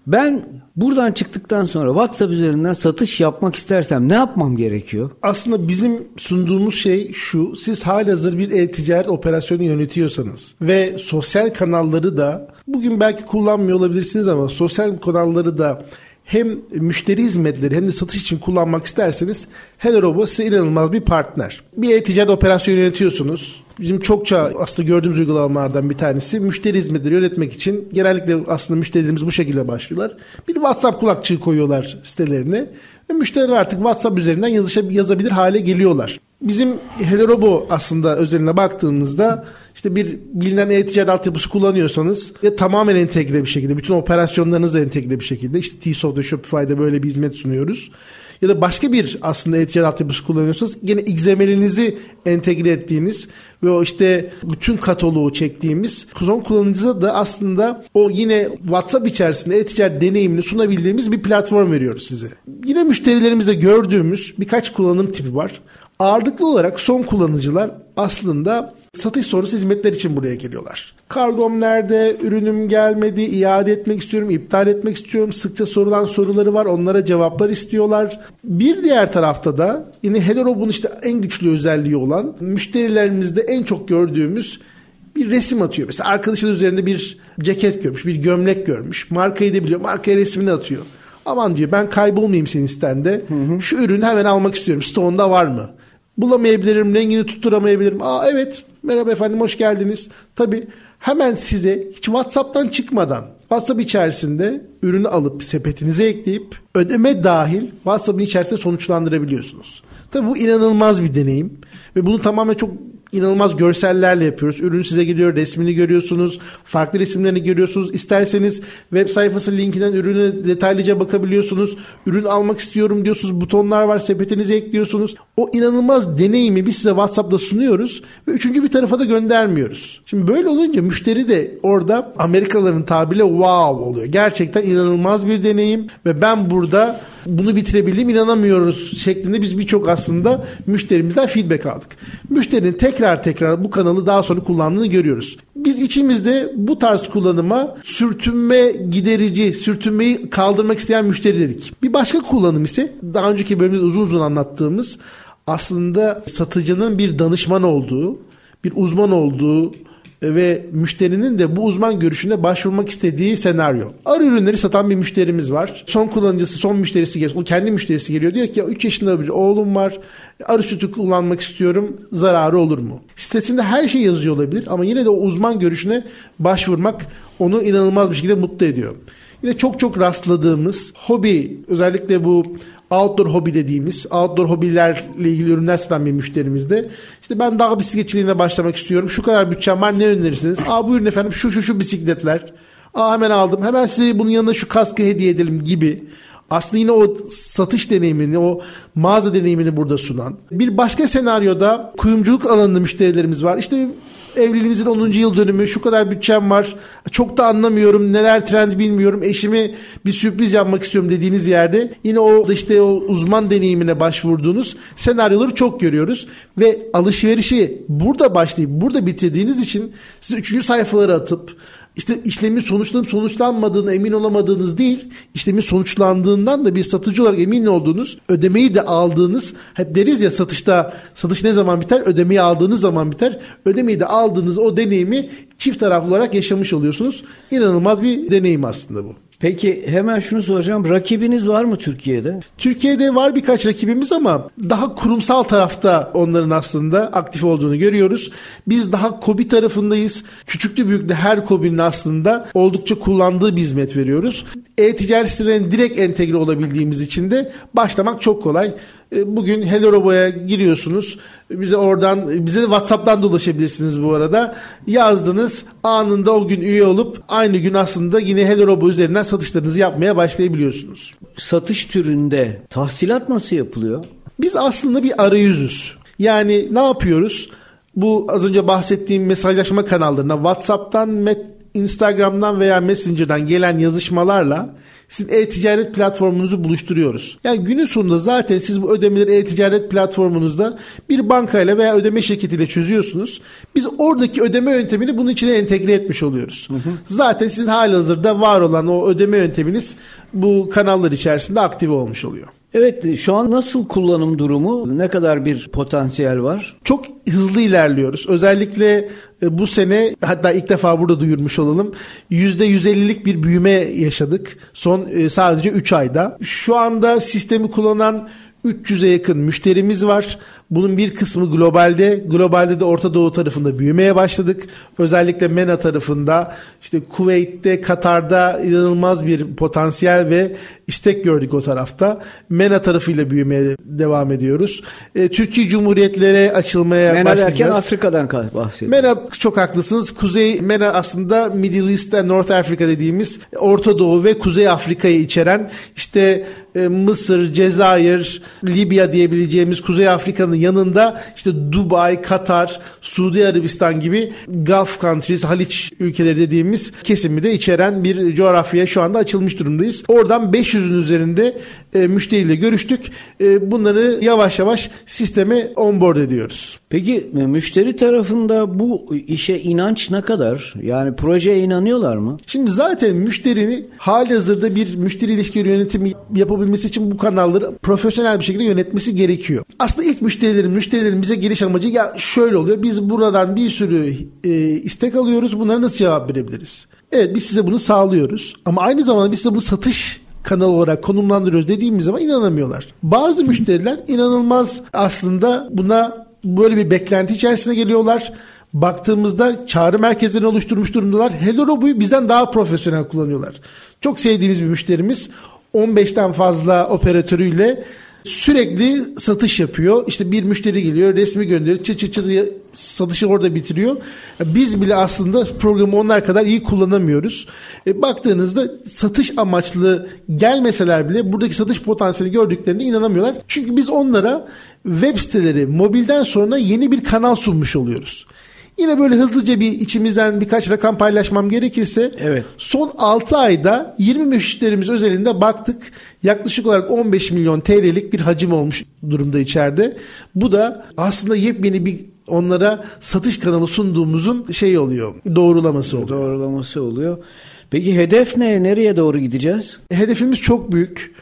ben buradan çıktıktan sonra WhatsApp üzerinden satış yapmak istersem ne yapmam gerekiyor? Aslında bizim sunduğumuz şey şu. Siz halihazır bir e-ticaret operasyonu yönetiyorsanız ve sosyal kanalları da bugün belki kullanmıyor olabilirsiniz ama sosyal kanalları da hem müşteri hizmetleri hem de satış için kullanmak isterseniz HelloRobo size inanılmaz bir partner. Bir e-ticaret operasyonu yönetiyorsunuz. Bizim çokça aslında gördüğümüz uygulamalardan bir tanesi müşteri hizmetleri yönetmek için genellikle aslında müşterilerimiz bu şekilde başlıyorlar. Bir WhatsApp kulakçığı koyuyorlar sitelerine ve müşteriler artık WhatsApp üzerinden yazabilir hale geliyorlar. Bizim HelloRobo aslında özeline baktığımızda işte bir bilinen e-ticaret altyapısı kullanıyorsanız ya tamamen entegre bir şekilde bütün operasyonlarınızla entegre bir şekilde işte T-Soft ve Shopify'da böyle bir hizmet sunuyoruz. Ya da başka bir aslında e-ticaret altyapısı kullanıyorsanız yine XML'inizi entegre ettiğiniz ve o işte bütün kataloğu çektiğimiz son kullanıcıda da aslında o yine WhatsApp içerisinde e-ticaret deneyimini sunabildiğimiz bir platform veriyoruz size. Yine müşterilerimizde gördüğümüz birkaç kullanım tipi var. Ağırlıklı olarak son kullanıcılar aslında satış sonrası hizmetler için buraya geliyorlar. Kargom nerede? Ürünüm gelmedi. iade etmek istiyorum. iptal etmek istiyorum. Sıkça sorulan soruları var. Onlara cevaplar istiyorlar. Bir diğer tarafta da yine HelloRob'un işte en güçlü özelliği olan müşterilerimizde en çok gördüğümüz bir resim atıyor. Mesela arkadaşın üzerinde bir ceket görmüş, bir gömlek görmüş. Markayı da biliyor. Markaya resmini atıyor. Aman diyor ben kaybolmayayım senin hı. Şu ürünü hemen almak istiyorum. Stone'da var mı? Bulamayabilirim, rengini tutturamayabilirim. Aa evet, merhaba efendim hoş geldiniz. Tabii hemen size hiç WhatsApp'tan çıkmadan WhatsApp içerisinde ürünü alıp sepetinize ekleyip ödeme dahil WhatsApp'ın içerisinde sonuçlandırabiliyorsunuz. Tabii bu inanılmaz bir deneyim ve bunu tamamen çok inanılmaz görsellerle yapıyoruz. Ürün size gidiyor, resmini görüyorsunuz, farklı resimlerini görüyorsunuz. İsterseniz web sayfası linkinden ürüne detaylıca bakabiliyorsunuz. Ürün almak istiyorum diyorsunuz, butonlar var, sepetinize ekliyorsunuz. O inanılmaz deneyimi biz size WhatsApp'ta sunuyoruz ve üçüncü bir tarafa da göndermiyoruz. Şimdi böyle olunca müşteri de orada Amerikalıların tabiriyle wow oluyor. Gerçekten inanılmaz bir deneyim ve ben burada bunu bitirebildim inanamıyoruz şeklinde biz birçok aslında müşterimizden feedback aldık. Müşterinin tekrar tekrar bu kanalı daha sonra kullandığını görüyoruz. Biz içimizde bu tarz kullanıma sürtünme giderici, sürtünmeyi kaldırmak isteyen müşteri dedik. Bir başka kullanım ise daha önceki bölümde uzun uzun anlattığımız aslında satıcının bir danışman olduğu bir uzman olduğu ve müşterinin de bu uzman görüşüne başvurmak istediği senaryo. Arı ürünleri satan bir müşterimiz var. Son kullanıcısı, son müşterisi geliyor. O kendi müşterisi geliyor. Diyor ki ya 3 yaşında bir oğlum var. Arı sütü kullanmak istiyorum. Zararı olur mu? Sitesinde her şey yazıyor olabilir ama yine de o uzman görüşüne başvurmak onu inanılmaz bir şekilde mutlu ediyor. Yine çok çok rastladığımız hobi özellikle bu outdoor hobi dediğimiz outdoor hobilerle ilgili ürünler satan bir müşterimizde işte ben dağ bisikletçiliğine başlamak istiyorum. Şu kadar bütçem var ne önerirsiniz? Aa buyurun efendim şu şu şu bisikletler. Aa hemen aldım. Hemen size bunun yanında şu kaskı hediye edelim gibi. Aslında yine o satış deneyimini, o mağaza deneyimini burada sunan. Bir başka senaryoda kuyumculuk alanında müşterilerimiz var. İşte evliliğimizin 10. yıl dönümü şu kadar bütçem var çok da anlamıyorum neler trend bilmiyorum eşimi bir sürpriz yapmak istiyorum dediğiniz yerde yine o işte o uzman deneyimine başvurduğunuz senaryoları çok görüyoruz ve alışverişi burada başlayıp burada bitirdiğiniz için siz 3. sayfaları atıp işte işlemin sonuçlanıp sonuçlanmadığını emin olamadığınız değil, işlemin sonuçlandığından da bir satıcı olarak emin olduğunuz, ödemeyi de aldığınız, hep deriz ya satışta satış ne zaman biter? Ödemeyi aldığınız zaman biter. Ödemeyi de aldığınız o deneyimi çift taraflı olarak yaşamış oluyorsunuz. İnanılmaz bir deneyim aslında bu. Peki hemen şunu soracağım. Rakibiniz var mı Türkiye'de? Türkiye'de var birkaç rakibimiz ama daha kurumsal tarafta onların aslında aktif olduğunu görüyoruz. Biz daha kobi tarafındayız. Küçüklü büyüklü her kobinin aslında oldukça kullandığı bir hizmet veriyoruz. E-ticaret sitelerine direkt entegre olabildiğimiz için de başlamak çok kolay. E, bugün Hello Robo'ya giriyorsunuz. Bize oradan bize de WhatsApp'tan da ulaşabilirsiniz bu arada. Yazdınız anında o gün üye olup aynı gün aslında yine Hello Robo üzerinden satışlarınızı yapmaya başlayabiliyorsunuz. Satış türünde tahsilat nasıl yapılıyor? Biz aslında bir arayüzüz. Yani ne yapıyoruz? Bu az önce bahsettiğim mesajlaşma kanallarına WhatsApp'tan, Instagram'dan veya Messenger'dan gelen yazışmalarla sizin e-ticaret platformunuzu buluşturuyoruz. Yani günün sonunda zaten siz bu ödemeleri e-ticaret platformunuzda bir bankayla veya ödeme şirketiyle çözüyorsunuz. Biz oradaki ödeme yöntemini bunun içine entegre etmiş oluyoruz. Hı hı. Zaten sizin halihazırda var olan o ödeme yönteminiz bu kanallar içerisinde aktif olmuş oluyor. Evet şu an nasıl kullanım durumu? Ne kadar bir potansiyel var? Çok hızlı ilerliyoruz. Özellikle e, bu sene hatta ilk defa burada duyurmuş olalım. %150'lik bir büyüme yaşadık. Son e, sadece 3 ayda. Şu anda sistemi kullanan 300'e yakın müşterimiz var. Bunun bir kısmı globalde. Globalde de Orta Doğu tarafında büyümeye başladık. Özellikle MENA tarafında işte Kuveyt'te, Katar'da inanılmaz bir potansiyel ve istek gördük o tarafta. MENA tarafıyla büyümeye devam ediyoruz. E, Türkiye Cumhuriyetlere açılmaya MENA başlayacağız. MENA derken Afrika'dan bahsediyoruz. MENA çok haklısınız. Kuzey MENA aslında Middle East and North Africa dediğimiz Orta Doğu ve Kuzey Afrika'yı içeren işte e, Mısır, Cezayir, Libya diyebileceğimiz Kuzey Afrika'nın yanında işte Dubai, Katar, Suudi Arabistan gibi Gulf countries, Haliç ülkeleri dediğimiz kesimi de içeren bir coğrafyaya şu anda açılmış durumdayız. Oradan 500'ün üzerinde e, müşteriyle görüştük. E, bunları yavaş yavaş sisteme onboard ediyoruz. Peki e, müşteri tarafında bu işe inanç ne kadar? Yani projeye inanıyorlar mı? Şimdi zaten müşterini hali hazırda bir müşteri ilişkileri yönetimi yapabilmesi için bu kanalları profesyonel bir şekilde yönetmesi gerekiyor. Aslında ilk müşterilerin müşterilerin bize giriş amacı ya şöyle oluyor. Biz buradan bir sürü e, istek alıyoruz. Bunlara nasıl cevap verebiliriz? Evet biz size bunu sağlıyoruz. Ama aynı zamanda biz size bunu satış kanal olarak konumlandırıyoruz dediğimiz zaman inanamıyorlar. Bazı müşteriler inanılmaz aslında buna böyle bir beklenti içerisine geliyorlar. Baktığımızda çağrı merkezlerini oluşturmuş durumdalar. Hello Robo'yu bizden daha profesyonel kullanıyorlar. Çok sevdiğimiz bir müşterimiz 15'ten fazla operatörüyle sürekli satış yapıyor. İşte bir müşteri geliyor, resmi gönderiyor, çıt çıt çıt satışı orada bitiriyor. Biz bile aslında programı onlar kadar iyi kullanamıyoruz. E, baktığınızda satış amaçlı gelmeseler bile buradaki satış potansiyeli gördüklerine inanamıyorlar. Çünkü biz onlara web siteleri mobilden sonra yeni bir kanal sunmuş oluyoruz. Yine böyle hızlıca bir içimizden birkaç rakam paylaşmam gerekirse evet. son 6 ayda 20 müşterimiz özelinde baktık. Yaklaşık olarak 15 milyon TL'lik bir hacim olmuş durumda içeride. Bu da aslında yepyeni bir onlara satış kanalı sunduğumuzun şey oluyor. Doğrulaması oluyor. Doğrulaması oluyor. Peki hedef ne? Nereye doğru gideceğiz? Hedefimiz çok büyük.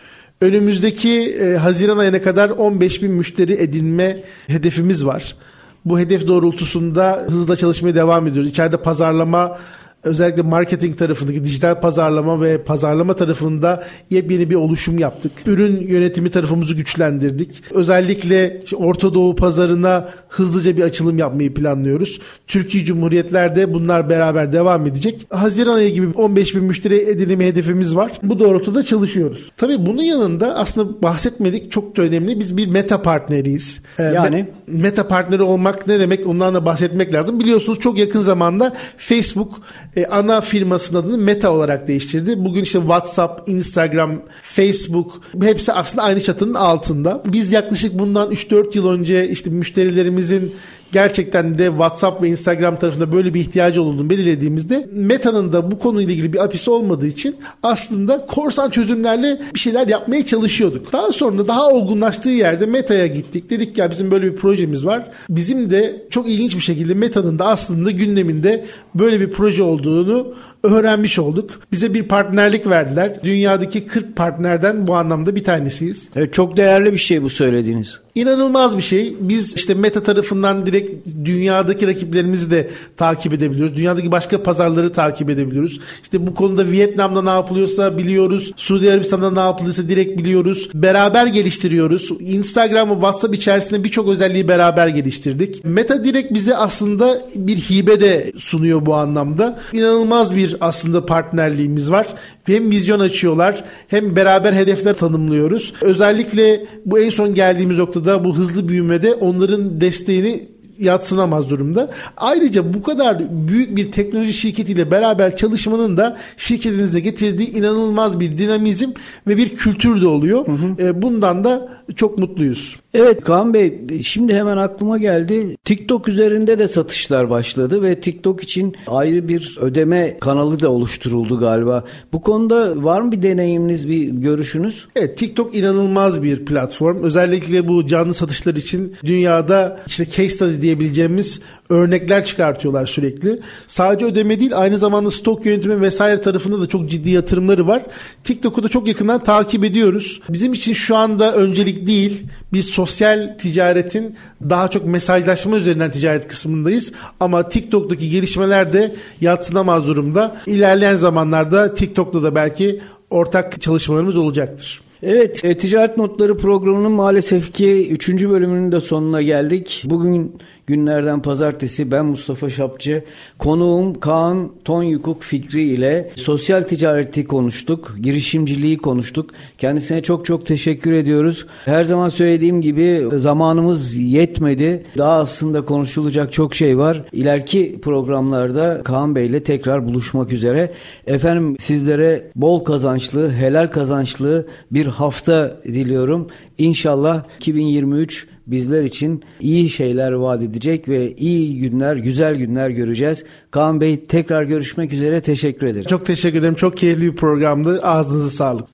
Önümüzdeki e, Haziran ayına kadar 15 bin müşteri edinme hedefimiz var. Bu hedef doğrultusunda hızla çalışmaya devam ediyoruz. İçeride pazarlama özellikle marketing tarafındaki dijital pazarlama ve pazarlama tarafında yepyeni bir oluşum yaptık. Ürün yönetimi tarafımızı güçlendirdik. Özellikle Orta Doğu pazarına hızlıca bir açılım yapmayı planlıyoruz. Türkiye Cumhuriyetler'de bunlar beraber devam edecek. Haziran ayı gibi 15 bin müşteri edinimi hedefimiz var. Bu doğrultuda çalışıyoruz. Tabii bunun yanında aslında bahsetmedik çok da önemli. Biz bir meta partneriyiz. Ee, yani? Meta partneri olmak ne demek ondan da bahsetmek lazım. Biliyorsunuz çok yakın zamanda Facebook e, ana firmasının adını Meta olarak değiştirdi. Bugün işte WhatsApp, Instagram, Facebook hepsi aslında aynı çatının altında. Biz yaklaşık bundan 3-4 yıl önce işte müşterilerimizin gerçekten de WhatsApp ve Instagram tarafında böyle bir ihtiyacı olduğunu belirlediğimizde Meta'nın da bu konuyla ilgili bir apisi olmadığı için aslında korsan çözümlerle bir şeyler yapmaya çalışıyorduk. Daha sonra daha olgunlaştığı yerde Meta'ya gittik. Dedik ya bizim böyle bir projemiz var. Bizim de çok ilginç bir şekilde Meta'nın da aslında gündeminde böyle bir proje olduğunu öğrenmiş olduk. Bize bir partnerlik verdiler. Dünyadaki 40 partnerden bu anlamda bir tanesiyiz. Evet, çok değerli bir şey bu söylediğiniz. İnanılmaz bir şey. Biz işte Meta tarafından direkt dünyadaki rakiplerimizi de takip edebiliyoruz. Dünyadaki başka pazarları takip edebiliyoruz. İşte bu konuda Vietnam'da ne yapılıyorsa biliyoruz. Suudi Arabistan'da ne yapıldıysa direkt biliyoruz. Beraber geliştiriyoruz. Instagram ve WhatsApp içerisinde birçok özelliği beraber geliştirdik. Meta direkt bize aslında bir hibe de sunuyor bu anlamda. İnanılmaz bir aslında partnerliğimiz var. Hem vizyon açıyorlar hem beraber hedefler tanımlıyoruz. Özellikle bu en son geldiğimiz noktada bu hızlı büyümede onların desteğini yatsınamaz durumda. Ayrıca bu kadar büyük bir teknoloji şirketiyle beraber çalışmanın da şirketinize getirdiği inanılmaz bir dinamizm ve bir kültür de oluyor. Hı hı. E, bundan da çok mutluyuz. Evet Kaan Bey şimdi hemen aklıma geldi. TikTok üzerinde de satışlar başladı ve TikTok için ayrı bir ödeme kanalı da oluşturuldu galiba. Bu konuda var mı bir deneyiminiz, bir görüşünüz? Evet TikTok inanılmaz bir platform. Özellikle bu canlı satışlar için dünyada işte case study diyebileceğimiz örnekler çıkartıyorlar sürekli. Sadece ödeme değil aynı zamanda stok yönetimi vesaire tarafında da çok ciddi yatırımları var. TikTok'u da çok yakından takip ediyoruz. Bizim için şu anda öncelik değil. Biz sosyal ticaretin daha çok mesajlaşma üzerinden ticaret kısmındayız. Ama TikTok'taki gelişmeler de yatsınamaz durumda. İlerleyen zamanlarda TikTok'ta da belki ortak çalışmalarımız olacaktır. Evet, e, Ticaret Notları programının maalesef ki 3. bölümünün de sonuna geldik. Bugün Günlerden pazartesi ben Mustafa Şapçı. Konuğum Kaan Tonyukuk Fikri ile sosyal ticareti konuştuk. Girişimciliği konuştuk. Kendisine çok çok teşekkür ediyoruz. Her zaman söylediğim gibi zamanımız yetmedi. Daha aslında konuşulacak çok şey var. İleriki programlarda Kaan Bey ile tekrar buluşmak üzere. Efendim sizlere bol kazançlı, helal kazançlı bir hafta diliyorum. İnşallah 2023 bizler için iyi şeyler vaat edecek ve iyi günler, güzel günler göreceğiz. Kaan Bey tekrar görüşmek üzere teşekkür ederim. Çok teşekkür ederim. Çok keyifli bir programdı. Ağzınıza sağlık.